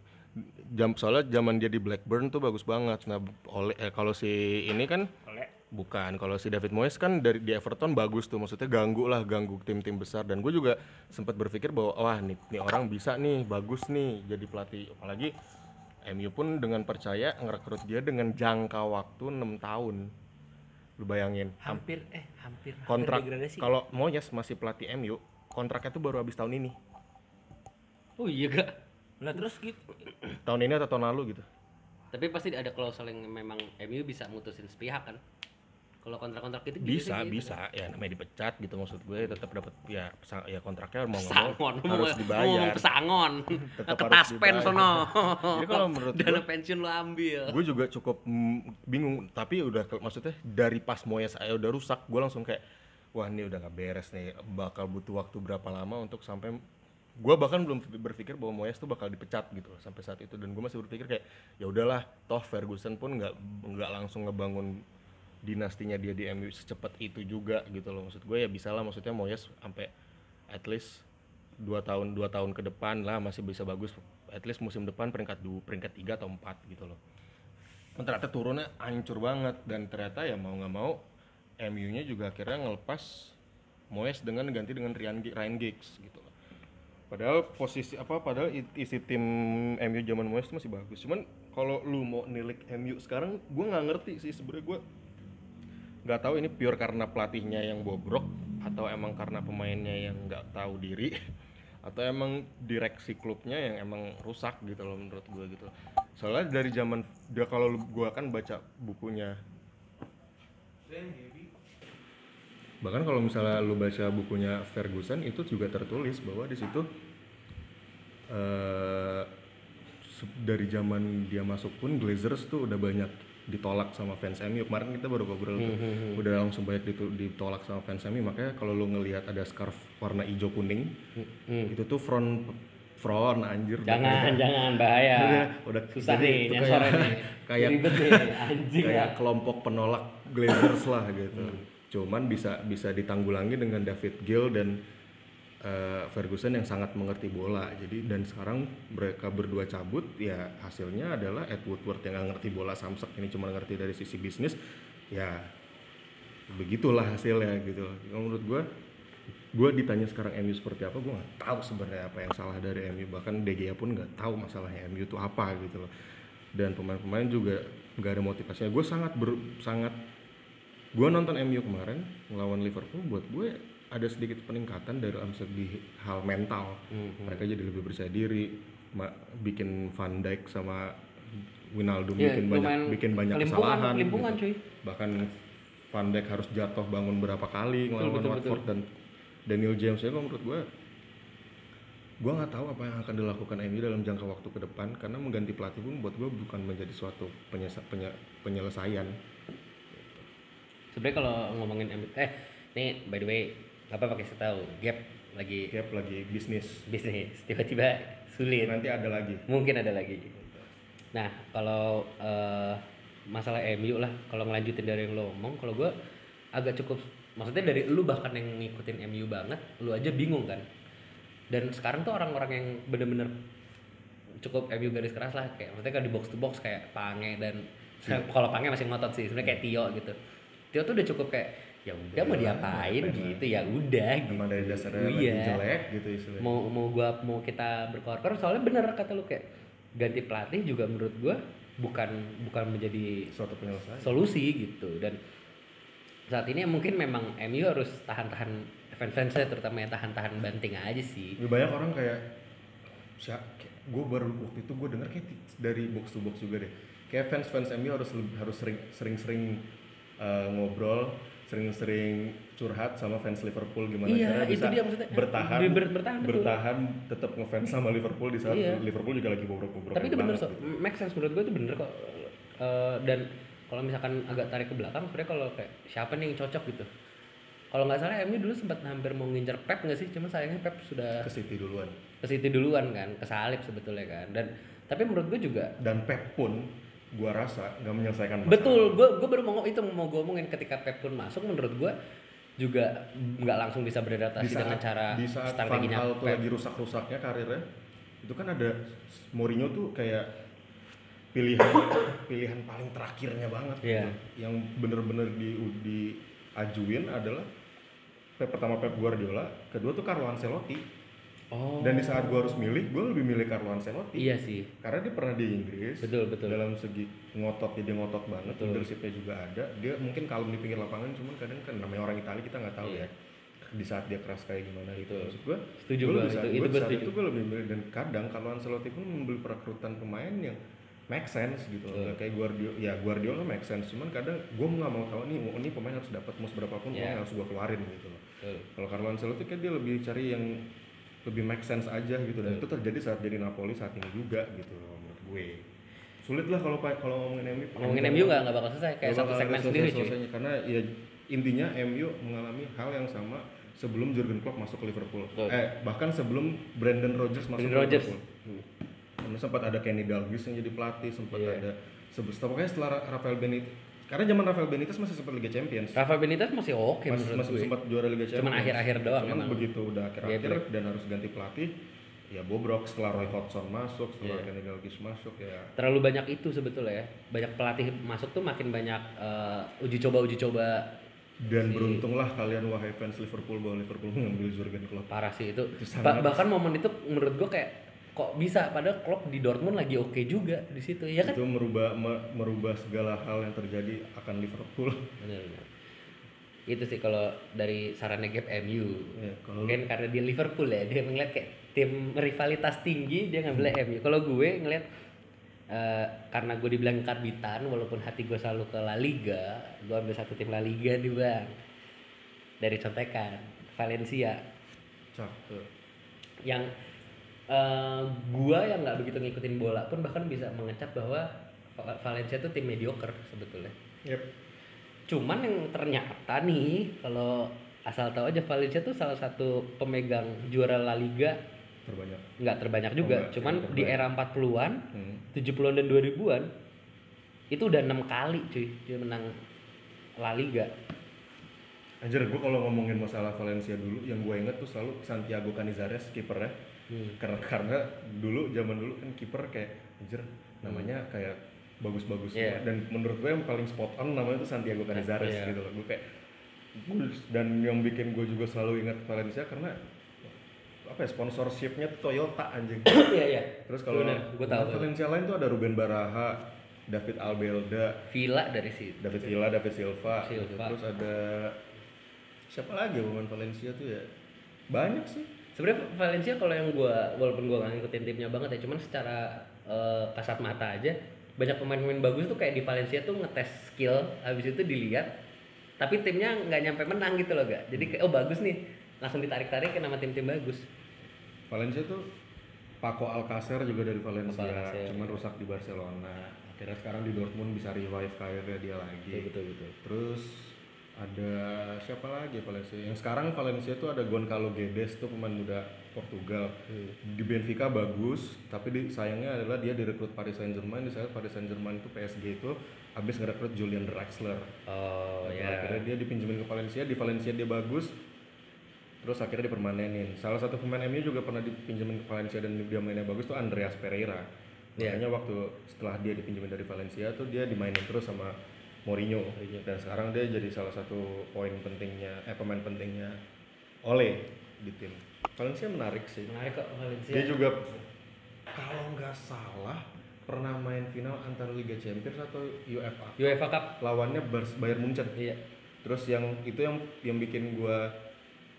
A: jam soalnya zaman dia di Blackburn tuh bagus banget nah oleh eh, kalau si ini kan
C: Oleh
A: Bukan, kalau si David Moyes kan dari di Everton bagus tuh, maksudnya ganggu lah, ganggu tim-tim besar. Dan gue juga sempat berpikir bahwa wah nih, nih orang bisa nih, bagus nih jadi pelatih. Apalagi MU pun dengan percaya ngerekrut dia dengan jangka waktu 6 tahun. Lu bayangin,
B: Hampir eh hampir.
A: kontrak kalau Moyes masih pelatih MU, kontraknya tuh baru habis tahun ini.
B: Oh iya gak?
C: Lah terus gitu.
A: Tahun ini atau tahun lalu gitu.
B: Tapi pasti ada klausul yang memang MU bisa mutusin sepihak kan? Kalau kontrak-kontrak itu gitu
A: Bisa,
B: gitu.
A: bisa. Ya namanya dipecat gitu maksud gue tetap dapat ya pesa- ya kontraknya mau mau
B: Pesangon, lu
A: harus
B: mau-
A: dibayar.
B: mau pesangon,
A: Tetap
B: sono.
A: Jadi kalau menurut
B: dana pensiun lu ambil.
A: gue juga cukup mm, bingung tapi udah maksudnya dari pas Moyes saya udah rusak gue langsung kayak wah ini udah gak beres nih bakal butuh waktu berapa lama untuk sampai gue bahkan belum berpikir bahwa Moyes tuh bakal dipecat gitu loh sampai saat itu dan gue masih berpikir kayak ya udahlah toh Ferguson pun nggak nggak langsung ngebangun dinastinya dia di MU secepat itu juga gitu loh maksud gue ya bisa lah maksudnya Moyes sampai at least dua tahun dua tahun ke depan lah masih bisa bagus at least musim depan peringkat dua peringkat tiga atau empat gitu loh Dan ternyata turunnya hancur banget dan ternyata ya mau nggak mau MU-nya juga akhirnya ngelepas Moyes dengan ganti dengan Ryan, Ryan Giggs gitu loh. Padahal posisi apa padahal isi tim MU zaman Moyes itu masih bagus. Cuman kalau lu mau nilik MU sekarang gue nggak ngerti sih sebenarnya gue nggak tahu ini pure karena pelatihnya yang bobrok atau emang karena pemainnya yang nggak tahu diri atau emang direksi klubnya yang emang rusak gitu loh menurut gue gitu soalnya dari zaman dia kalau gua kan baca bukunya. Bahkan kalau misalnya lu baca bukunya Ferguson itu juga tertulis bahwa di situ se- dari zaman dia masuk pun Glazers tuh udah banyak ditolak sama fans MU kemarin kita baru ngobrol tuh udah langsung banyak ditolak sama fans MU makanya kalau lu ngelihat ada scarf warna hijau kuning itu tuh front front anjir
B: Jangan, jangan bahaya.
A: Udah, udah
B: Susah
A: jadi
B: nih
A: kayak-
B: sore nih.
A: kayak-
B: ribet nih anjing ya.
A: kayak kelompok penolak Glazers lah gitu. Cuman bisa bisa ditanggulangi dengan David Gill dan eh, Ferguson yang sangat mengerti bola. Jadi dan sekarang mereka berdua cabut ya hasilnya adalah Ed Woodward yang nggak ngerti bola samsak ini cuma ngerti dari sisi bisnis ya begitulah hasilnya gitu. Kalau menurut gua gue ditanya sekarang MU seperti apa gue nggak tahu sebenarnya apa yang salah dari MU bahkan Gea pun nggak tahu masalahnya MU itu apa gitu loh dan pemain-pemain juga nggak ada motivasinya gue sangat ber, sangat gue nonton MU kemarin melawan Liverpool buat gue ada sedikit peningkatan dari dalam segi hal mental mereka jadi lebih percaya diri ma- bikin Van Dijk sama Wijnaldum
B: Iya,
A: bikin banyak bikin banyak
B: kelimpungan,
A: kesalahan
B: kelimpungan,
A: gitu.
B: cuy.
A: bahkan Van Dijk harus jatuh bangun berapa kali ngelawan Watford dan Daniel James ya menurut gue gue nggak tahu apa yang akan dilakukan MU dalam jangka waktu ke depan karena mengganti pelatih pun buat gue bukan menjadi suatu penyesa- penye- penyelesaian
B: Sebenarnya kalau ngomongin MU eh nih by the way apa pakai saya tahu gap lagi
A: Gap lagi bisnis
B: bisnis tiba-tiba sulit.
A: nanti ada lagi
B: Mungkin ada lagi. Nah, kalau eh, masalah MU lah, kalau ngelanjutin dari yang lo ngomong, kalau gue agak cukup, maksudnya dari lu bahkan yang ngikutin MU banget, lu aja bingung kan. Dan sekarang tuh orang-orang yang bener-bener cukup MU garis keras lah, kayak maksudnya kan di box to box kayak Pange dan kalau Pange masih ngotot sih, sebenarnya kayak Tio gitu. Tio tuh udah cukup kayak ya udah mau diapain? gitu ya udah gitu.
A: emang dari dasarnya
B: Iya.
A: lagi jelek gitu istilahnya.
B: Mau mau gua mau kita berkorkor soalnya bener kata lu kayak ganti pelatih juga menurut gua bukan bukan menjadi
A: suatu penyelesaian.
B: solusi gitu. Dan saat ini mungkin memang MU harus tahan-tahan fans-fansnya terutama yang tahan-tahan banting aja sih.
A: Lebih banyak orang kayak gue baru waktu itu gue denger kayak dari box to box juga deh. Kayak fans fans MU harus harus sering sering sering uh, ngobrol sering-sering curhat sama fans Liverpool gimana
B: Iya,
A: cara
B: itu
A: bisa
B: dia maksudnya.
A: bertahan
B: Ber- ber- bertahan, betul.
A: bertahan tetap ngefans sama Liverpool di saat
B: Iya.
A: Liverpool juga lagi bobrok-bobrok
B: tapi itu bener so make sense menurut gue itu bener kok. Eh, dan kalau misalkan agak tarik ke belakang sebenarnya kalau kayak siapa nih yang cocok gitu? Kalau nggak salah MU dulu sempat hampir mau ngincer Pep nggak sih? Cuma sayangnya Pep sudah
A: ke City duluan.
B: ke City duluan kan kesalip sebetulnya kan. Dan tapi menurut gue juga
A: dan Pep pun gua rasa nggak menyelesaikan masalah.
B: betul gue gue baru mau itu mau gue omongin ketika Pep pun masuk menurut gue juga nggak langsung bisa beradaptasi
A: di saat,
B: dengan cara
A: di saat Van
B: strateginya
A: Gaal tuh
B: Pep
A: lagi rusak-rusaknya karirnya itu kan ada Mourinho tuh kayak pilihan pilihan paling terakhirnya banget
B: Iya.
A: gitu. yang bener-bener di diajuin adalah Pep pertama Pep Guardiola kedua tuh Carlo Ancelotti
B: oh.
A: Dan di saat gua harus milih gua lebih milih Carlo Ancelotti.
B: Iya sih.
A: Karena dia pernah di Inggris.
B: Betul betul.
A: Dalam segi ngotot dia ngotot banget
B: Betul.
A: leadershipnya juga ada. Dia mungkin kalem di pinggir lapangan cuman kadang kan namanya orang Italia kita nggak tahu
B: Iya.
A: ya di saat dia keras kayak gimana gitu. Maksud gua
B: Setuju
A: saat-
B: itu-
A: gua
B: itu
A: di
B: gua
A: saat itu gua lebih milih dan kadang kalau Ancelotti pun membeli perekrutan pemain yang make sense gitu. Nggak kayak Guardiola ya Guardiola make sense cuman kadang gua nggak mau tahu nih ini pemain harus dapat mau seberapa pun
B: Iya.
A: pemain harus gua keluarin gitu loh. Kalau Carlo Ancelotti kan dia lebih cari yang lebih make sense aja gitu dan
B: Betul.
A: itu terjadi saat jadi Napoli saat ini juga gitu menurut gue sulit lah kalau kalau ngomongin MU
B: ngomongin MU nggak nggak bakal selesai kayak satu segmen sendiri cuy
A: karena ya intinya MU mengalami hal yang sama sebelum Jurgen Klopp masuk ke Liverpool
B: Betul.
A: eh bahkan sebelum Brandon Rodgers masuk
B: Brendan
A: ke
B: Rodgers
A: Liverpool
B: Hmm.
A: karena sempat ada Kenny Dalglish yang jadi pelatih sempat
B: Iya.
A: ada sebut pokoknya setelah Rafael Benitez karena zaman Rafael Benitez masih sempat Liga Champions.
B: Rafa Benitez masih oke
A: masih,
B: menurut
A: masih
B: gue.
A: sempat juara Liga Champions.
B: Cuman akhir-akhir doang
A: cuman
B: emang.
A: begitu udah akhir-akhir
B: Iya,
A: dan harus ganti pelatih ya bobrok. Setelah Roy Hodgson masuk setelah
B: Iya.
A: Kenny Dalglish masuk ya.
B: Terlalu banyak itu sebetulnya ya. Banyak pelatih masuk tuh makin banyak eh, uji coba uji coba
A: dan
B: Si-
A: beruntunglah kalian wahai fans Liverpool bahwa Liverpool mengambil Jurgen Klopp.
B: Parah sih itu,
A: Itu sangat-
B: bahkan momen itu menurut gue kayak kok bisa? Padahal Klopp di Dortmund lagi oke juga di situ ya kan?
A: Itu merubah me- merubah segala hal yang terjadi akan Liverpool.
B: Bener, bener. itu sih kalau dari sarannya Gap MU
A: ya, kalau
B: mungkin karena dia Liverpool ya dia ngeliat kayak tim rivalitas tinggi dia ngambil MU kalau gue ngeliat eh, karena gue dibilang karbitan walaupun hati gue selalu ke La Liga gue ambil satu tim La Liga nih bang. Dari contekan Valencia.
A: Cakep.
B: Yang eh, gua yang nggak begitu ngikutin bola pun bahkan bisa mengecap bahwa Va- Valencia tuh tim mediocre sebetulnya
A: yep.
B: cuman yang ternyata nih kalau asal tahu aja Valencia tuh salah satu pemegang juara La Liga
A: terbanyak
B: nggak terbanyak juga
A: enggak,
B: cuman
A: tidak
B: di era 40-an
A: hmm.
B: 70-an dan 2000-an itu udah enam kali cuy dia menang La Liga
A: Anjir, gue kalau ngomongin masalah Valencia dulu, yang gue inget tuh selalu Santiago Canizares kipernya.
B: Hmm.
A: Karena karena dulu zaman dulu kan kiper kayak anjir namanya kayak bagus-bagus
B: Iya.
A: semua. dan menurut gue yang paling spot on namanya tuh Santiago Canizares
B: Iya.
A: gitu loh. Gue kayak dan yang bikin gue juga selalu ingat Valencia karena apa ya sponsorshipnya tuh Toyota anjing.
B: iya iya
A: Terus kalau
B: gua tahu.
A: Valencia lain tuh ada Ruben Baraha, David Albelda,
B: Villa dari situ
A: David Villa, David Silva, gitu.
B: Silva.
A: terus ada siapa lagi pemain Valencia tuh ya banyak sih.
B: Sebenarnya Valencia kalau yang gua walaupun gua nggak ngikutin timnya banget ya, cuman secara eh, kasat mata aja banyak pemain-pemain bagus tuh kayak di Valencia tuh ngetes skill, habis itu dilihat, tapi timnya nggak nyampe menang gitu loh gak. Jadi kayak oh bagus nih, langsung ditarik-tarik ke nama tim-tim bagus.
A: Valencia tuh Paco Alcacer juga dari Valencia,
B: Alcacer,
A: cuman rusak di Barcelona. Akhirnya sekarang di Dortmund bisa revive karirnya dia lagi.
B: betul betul.
A: Terus ada siapa lagi Valencia? Yang sekarang Valencia tuh ada Goncalo Guedes tuh pemain muda Portugal. Di Benfica bagus, tapi di, sayangnya adalah dia direkrut Paris Saint Germain. Di saat Paris Saint Germain itu PSG itu habis ngerekrut Julian Draxler.
B: Oh ya.
A: Akhirnya dia dipinjemin ke Valencia, di Valencia dia bagus. Terus akhirnya dipermanenin. Salah satu pemain MU juga pernah dipinjemin ke Valencia dan dia mainnya bagus tuh Andreas Pereira.
B: Iya.
A: Makanya waktu setelah dia dipinjemin dari Valencia tuh dia dimainin terus sama Mourinho. Dan sekarang dia jadi salah satu poin pentingnya, eh pemain pentingnya Ole di tim. Valencia menarik sih.
B: Menarik kok Valencia.
A: Dia juga kalau nggak salah pernah main final antara Liga Champions atau UEFA.
B: UEFA Cup.
A: Lawannya Bayern Munchen
B: Iya.
A: terus yang itu yang yang bikin gua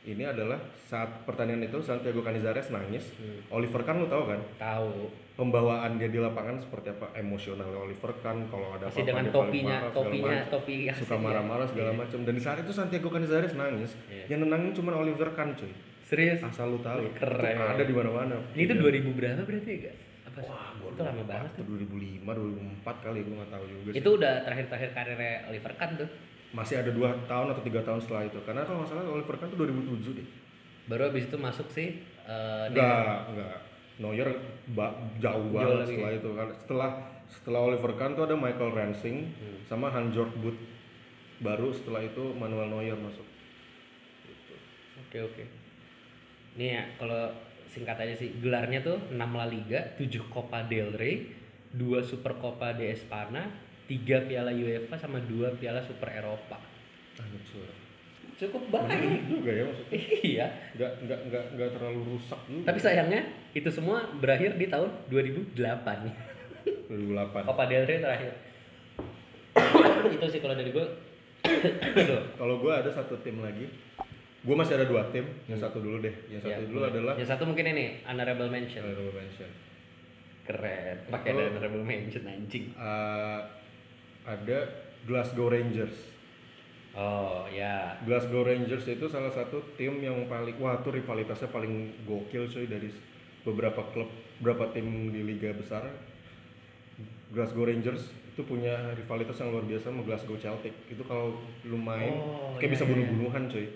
A: ini adalah saat pertandingan itu Santiago Canizares nangis.
B: Hmm.
A: Oliver Kahn lu tahu kan?
B: Tahu.
A: Pembawaan dia di lapangan seperti apa emosional Oliver Kahn kalau ada apa-apa
B: dengan topinya,
A: marah,
B: topinya,
A: macam.
B: topi
A: suka marah-marah segala
B: Iya.
A: macam dan di saat itu Santiago Canizares nangis
B: Iya.
A: yang nenangin cuma Oliver Kahn cuy
B: Serius?
A: asal lu tahu
B: keren.
A: Itu ada di mana-mana
B: Ini
A: Video.
B: 2000 berapa berarti ya? Apa sih?
A: Wah, gua
B: itu lama banget tuh.
A: 2005, 2004 kali gue nggak tahu juga sih.
B: Itu udah terakhir-terakhir karirnya Oliver Kahn tuh.
A: masih ada dua tahun atau tiga tahun setelah itu. Karena kalau nggak salah Oliver Kahn tuh 2007 deh.
B: Baru abis itu masuk sih eh, dia-
A: Enggak, enggak. Neuer ba- jauh banget
B: lagi.
A: setelah itu kan. Setelah setelah Oliver Kahn tuh ada Michael Rensing
B: Hmm.
A: sama Hans Jörg Butt. Baru setelah itu Manuel Neuer masuk.
B: Oke oke. Nih ya, kalau singkat aja sih, gelarnya tuh 6 La Liga, 7 Copa del Rey, 2 Super Copa de Espana, 3 Piala UEFA sama 2 Piala Super Eropa.
A: Anjir.
B: Cukup banyak.
A: juga ya maksudnya.
B: iya.
A: Enggak enggak enggak enggak terlalu rusak juga.
B: Tapi sayangnya itu semua berakhir di tahun 2008.
A: 2008.
B: Copa del Rey terakhir. itu sih kalau dari gue.
A: Kalau gue ada satu tim lagi. Gue masih ada dua tim. Yang satu dulu deh. Yang
B: Ya,
A: satu dulu
B: boleh.
A: adalah
B: Yang satu mungkin ini honorable mention.
A: Honorable mention.
B: Keren. Pakai honorable mention anjing.
A: Eh, ada Glasgow Rangers.
B: Oh ya.
A: Glasgow Rangers itu salah satu tim yang paling wah tuh rivalitasnya paling gokil cuy dari beberapa klub beberapa tim di liga besar. Glasgow Rangers itu punya rivalitas yang luar biasa sama Glasgow Celtic. Itu kalau lu main
B: Oh,
A: kayak
B: iya,
A: bisa
B: iya.
A: bunuh-bunuhan cuy.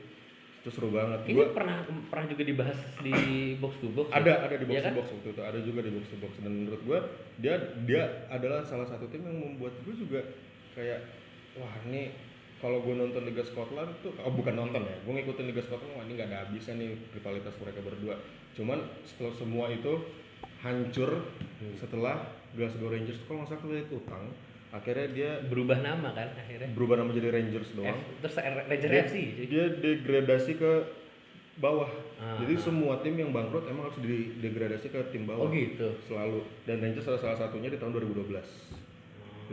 A: Itu seru banget.
B: Ini
A: Gua
B: pernah pernah juga dibahas di box to box. ya?
A: ada ada di box
B: Iya
A: to
B: kan?
A: box waktu itu ada juga di box to box dan menurut gua dia dia adalah salah satu tim yang membuat gue juga kayak wah ini kalau gue nonton Liga Scotland tuh oh bukan nonton ya gue ngikutin Liga Scotland wah ini nggak ada habisnya nih rivalitas mereka berdua cuman setelah semua itu hancur
B: Hmm.
A: setelah Glasgow Rangers tuh kalau nggak salah itu utang akhirnya dia
B: Berubah nama kan akhirnya.
A: berubah nama jadi Rangers doang
B: F, terus R- Ranger
A: dia,
B: FC.
A: dia degradasi ke bawah
B: Ah,
A: jadi semua tim yang bangkrut emang harus di degradasi ke tim bawah
B: Oh gitu.
A: selalu dan Rangers salah, salah satunya di tahun 2012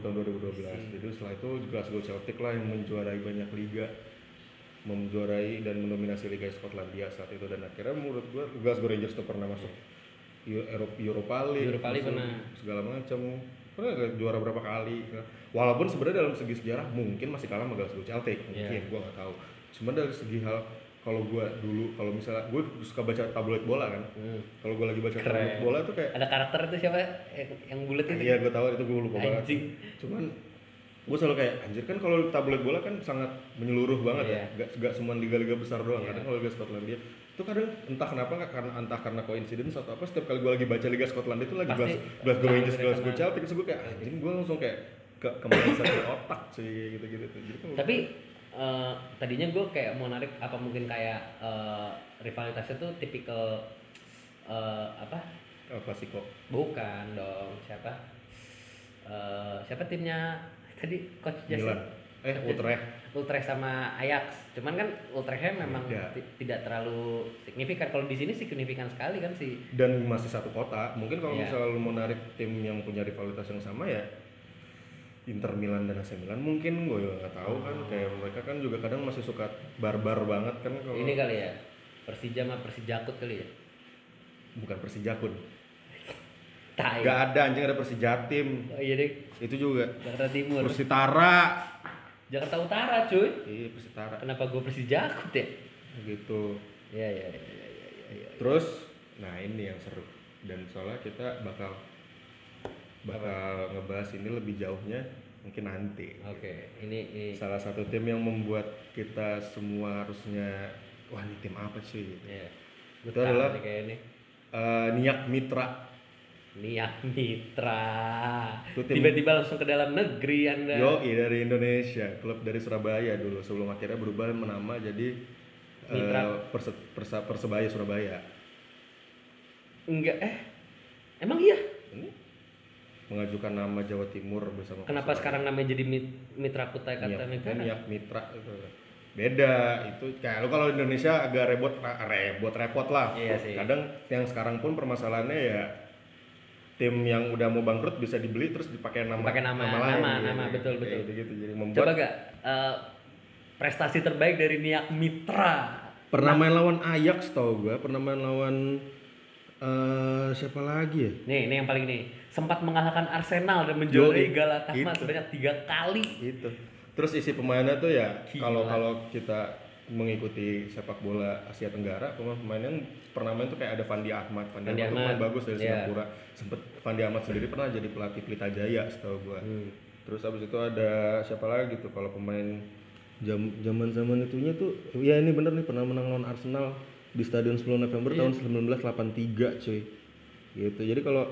A: di tahun 2012 jadi setelah itu Glasgow Celtic lah yang menjuarai banyak liga menjuarai dan mendominasi Liga Skotlandia saat itu. Dan akhirnya menurut gua Glasgow Rangers tuh pernah masuk Eu- Eropa Europa League
B: Europa League pernah.
A: segala macam pernah juara berapa kali? Walaupun sebenarnya dalam segi sejarah mungkin masih kalah sama Glasgow Celtic mungkin
B: Iya.
A: gua nggak tahu. Cuma dari segi hal kalau gua dulu kalau misalnya gue suka baca tabloid bola kan
B: Hmm.
A: kalau gua lagi baca
B: Keren.
A: tabloid bola tuh kayak
B: Ada karakter itu siapa yang, yang bulat itu?
A: Iya gue tahu itu gue lupa banget.
B: Anjing.
A: Cuman gue selalu kayak anjir kan kalau tabloid bola kan sangat menyeluruh banget
B: Iya.
A: ya. Gak, gak semua liga-liga besar doang.
B: Iya.
A: Kadang kalau Liga Skotlandia itu kadang entah kenapa nggak karena entah karena coincidence atau apa setiap kali gue lagi baca Liga Skotlandia itu lagi
B: Pasti
A: Glasgow
B: tahu
A: Rangers,
B: dari
A: Glasgow
B: sana.
A: Celtic gue kayak anjing gue langsung kayak ke ke mana di otak sih tuh. Jadi kan
B: Tapi eh, tadinya gue kayak mau narik apa mungkin kayak eh, rivalitasnya tuh tipikal eh, apa?
A: oh, klasiko.
B: Bukan dong, siapa? Eh, siapa timnya tadi coach Jason?
A: Milan. Eh Utrecht.
B: Utrecht sama Ajax. Cuman kan Utrechtnya memang ti- tidak terlalu signifikan. Kalau di sini signifikan sekali kan sih.
A: dan masih satu kota mungkin kalau
B: Iya.
A: misalnya lu mau narik tim yang punya rivalitas yang sama ya Inter Milan dan AC Milan mungkin gue juga nggak tahu kan kayak mereka kan juga kadang masih suka barbar banget kan kalau
B: Ini kali ya. Persija sama Persijakut kali ya.
A: bukan Persijakun
B: Tai.
A: nggak ada anjing ada Persijatim
B: Oh iya deh.
A: itu juga
B: Jakarta Timur.
A: Persitara
B: Jakarta Utara cuy.
A: iya Persitara
B: Kenapa gue Persijakut ya?
A: gitu
B: Iya iya iya iya iya iya. iya.
A: terus nah ini yang seru dan soalnya kita bakal bakal ngebahas ini lebih jauhnya mungkin nanti
B: Oke, ini ini
A: salah satu tim yang membuat kita semua harusnya wah ini tim apa sih gitu.
B: ya.
A: Itu adalah-
B: kayak ini.
A: Eh, Niak Mitra
B: Niat Mitra. Tiba-tiba langsung ke dalam negeri Anda.
A: Yoi dari Indonesia klub dari Surabaya dulu sebelum akhirnya berubah menama jadi eh,
B: Mitra.
A: Perse- Persa- Persebaya Surabaya
B: Enggak eh. Emang iya?
A: ini mengajukan nama Jawa Timur bersama
B: Kenapa
A: Persebaya.
B: sekarang namanya jadi mit- Mitra Kutai Kartanegara?
A: Niak Mitra itu beda itu kayak lu kalau Indonesia agak repot repot repot lah
B: Iya sih.
A: kadang yang sekarang pun permasalahannya ya tim yang udah mau bangkrut bisa dibeli terus dipakai nama
B: Pakai nama,
A: lain
B: nama,
A: gitu.
B: nama, betul,
A: Kayak
B: betul.
A: gitu jadi
B: Coba
A: membuat
B: gak eh, prestasi terbaik dari Niak Mitra.
A: Pernah main lawan Ajax tau gua, pernah main lawan eh siapa lagi ya?
B: Nih, nih yang paling nih. Sempat mengalahkan Arsenal dan menjuarai Galatasaray
A: itu.
B: sebanyak tiga kali.
A: Itu. Terus isi pemainnya tuh ya kalau kalau kita mengikuti sepak bola Asia Tenggara, pemain yang pernah main tuh kayak ada Fandi Ahmad. Fandi,
B: Fandi
A: Ahmad,
B: Ahmad,
A: pemain bagus dari
B: iya.
A: Singapura. Sempet Fandi Ahmad sendiri pernah jadi pelatih Pelita Jaya setahu gua.
B: Hmm.
A: Terus abis itu ada siapa lagi tuh kalau pemain jam zaman zaman itunya tuh ya ini bener nih pernah menang lawan Arsenal di Stadion 10 November
B: Iya.
A: tahun 1983 cuy gitu jadi kalau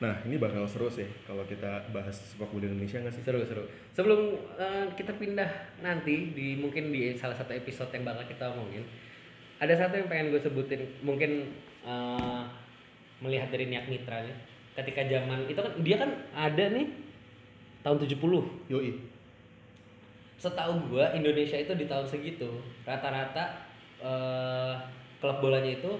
A: nah ini bakal seru sih kalau kita bahas sepak bola Indonesia nggak sih
B: Seru seru. Sebelum eh, kita pindah nanti di mungkin di salah satu episode yang bakal kita omongin, ada satu yang pengen gue sebutin. Mungkin eh, melihat dari niat mitra nih. Ketika zaman itu kan dia kan ada nih tahun 70
A: yoi
B: setahu gua Indonesia itu di tahun segitu rata-rata eh, klub bolanya itu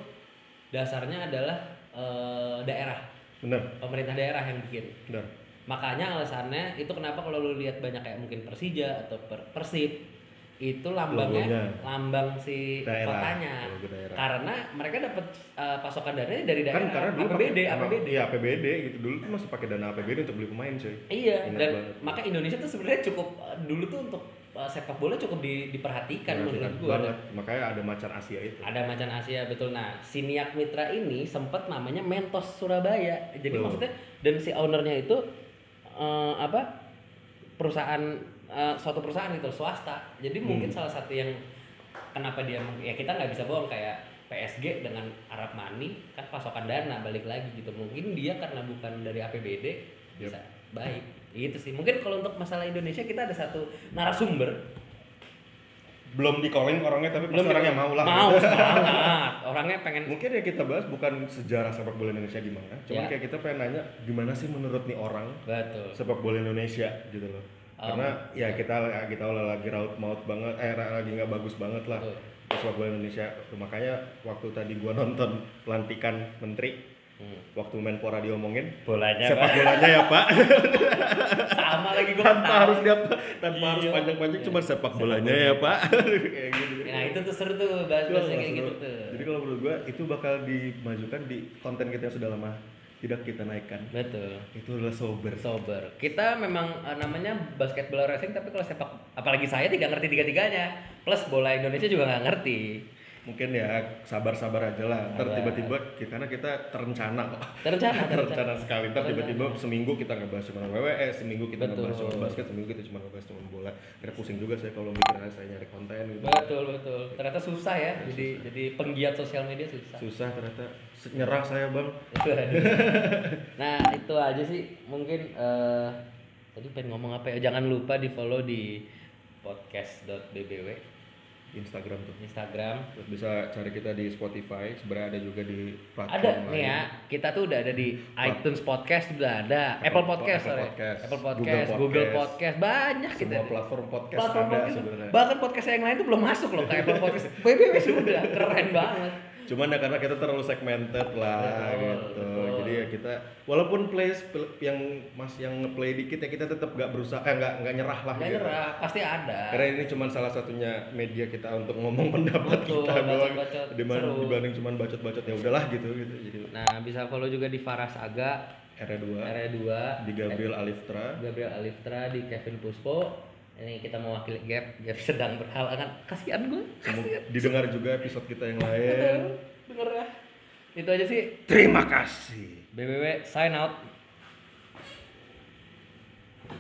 B: dasarnya adalah eh, daerah.
A: Bener
B: pemerintah daerah yang bikin.
A: Bener
B: makanya alasannya itu kenapa kalau lu lihat banyak kayak mungkin Persija atau per- Persib itu lambangnya
A: Logonya.
B: lambang si
A: Daerah,
B: kotanya.
A: Daerah.
B: karena mereka dapat eh, pasokan dananya dari daerah.
A: kan karena dulu
B: APBD
A: emang-
B: APBD.
A: iya APBD gitu. Dulu tuh masih pakai dana APBD untuk beli pemain cuy.
B: Iya,
A: Ingat
B: dan
A: banget.
B: maka Indonesia tuh sebenarnya cukup uh, dulu tuh untuk uh, sepak bola cukup di- diperhatikan menurut
A: Perhatikan
B: gua.
A: banget makanya ada macan Asia itu
B: Ada macan Asia betul. Nah, si Niak Mitra ini sempat namanya Mentos Surabaya. Jadi
A: Betul.
B: maksudnya dan si ownernya itu uh, apa? perusahaan uh, suatu perusahaan gitu swasta. Jadi mungkin salah satu yang kenapa dia ya kita nggak bisa bohong kayak PSG dengan Arab Money kan pasokan dana balik lagi gitu. Mungkin dia karena bukan dari APBD bisa baik. Itu sih. Mungkin kalau untuk masalah Indonesia kita ada satu narasumber
A: belum di calling orangnya tapi pasti
B: Belum
A: orangnya mau lah
B: Mau banget. Orangnya pengen
A: mungkin ya kita bahas bukan sejarah sepak bola Indonesia gimana cuman
B: Ya.
A: kayak kita pengen nanya gimana sih menurut nih orang
B: betul.
A: sepak bola Indonesia gitu loh
B: Um,
A: karena ya kita kita lagi raut maut banget eh lagi nggak bagus banget lah
B: Betul.
A: sepak bola Indonesia makanya waktu tadi gua nonton pelantikan menteri
B: Hmm.
A: waktu Menpora diomongin
B: Bolanya
A: sepak bolanya ya pak
B: sama lagi gue
A: tanpa harus dia tanpa harus
B: Iya.
A: panjang-panjang cuma sepak bolanya ya pak kayak gitu
B: Nah itu tuh seru tuh bahas-bahas yang kayak gitu tuh.
A: jadi kalau menurut gua itu bakal dimajukan di konten kita yang sudah lama tidak kita naikkan
B: Betul.
A: itu adalah sober
B: Sober. Kita memang eh, namanya basket bola racing tapi kalau sepak apalagi saya tidak ngerti tiga-tiganya. Plus bola Indonesia juga nggak ngerti.
A: Mungkin ya sabar-sabar aja lah. Ntar tiba-tiba kita karena kita terencana kok.
B: Terencana,
A: terencana
B: terencana.
A: sekali. Ntar tiba-tiba seminggu kita ngebahas cuma WWE seminggu kita
B: Betul.
A: ngebahas cuma basket seminggu kita cuma ngebahas cuma bola. Kira pusing juga saya kalau mikir saya nyari konten gitu.
B: Betul betul. Ternyata susah ya. Jadi jadi penggiat sosial media susah.
A: susah ternyata. Nyerah saya bang.
B: Nah itu aja sih. Mungkin eh tadi pengen ngomong apa ya? Jangan lupa di follow di podcast.bbw
A: Instagram tuh.
B: Instagram.
A: Terus bisa cari kita di Spotify sebenarnya ada juga di platform
B: ada
A: lain.
B: nih ya kita tuh udah ada di iTunes Podcast udah ada. Apple Podcast
A: Apple Podcast,
B: Apple
A: Google
B: Podcast Google
A: Podcast.
B: Podcast banyak kita.
A: semua platform podcast
B: platform
A: ada
B: podcast.
A: sebenarnya.
B: bahkan podcast yang lain tuh belum masuk loh kayak Apple Podcast. BBW sudah keren banget
A: cuman ya karena kita terlalu segmented lah
B: Betul,
A: gitu.
B: betul.
A: jadi ya kita walaupun play yang mas yang ngeplay dikit ya kita tetap gak berusaha eh nggak nggak nyerah lah
B: Gak
A: gitu.
B: nyerah pasti ada.
A: Karena ini cuma salah satunya media kita untuk ngomong pendapat
B: Betul,
A: kita doang. dibanding, dibanding cuma bacot-bacot ya udahlah gitu gitu. Jadi
B: nah bisa follow juga di Faras Aga.
A: R2
B: area 2
A: di Gabriel Aliftra.
B: Gabriel Aliftra di Kevin Puspo ini kita mewakili Gap Gap sedang berhalangan. Kasihan gue kasihan.
A: didengar juga episode kita yang lain.
B: Bener ya itu aja sih.
A: Terima kasih.
B: BBW sign out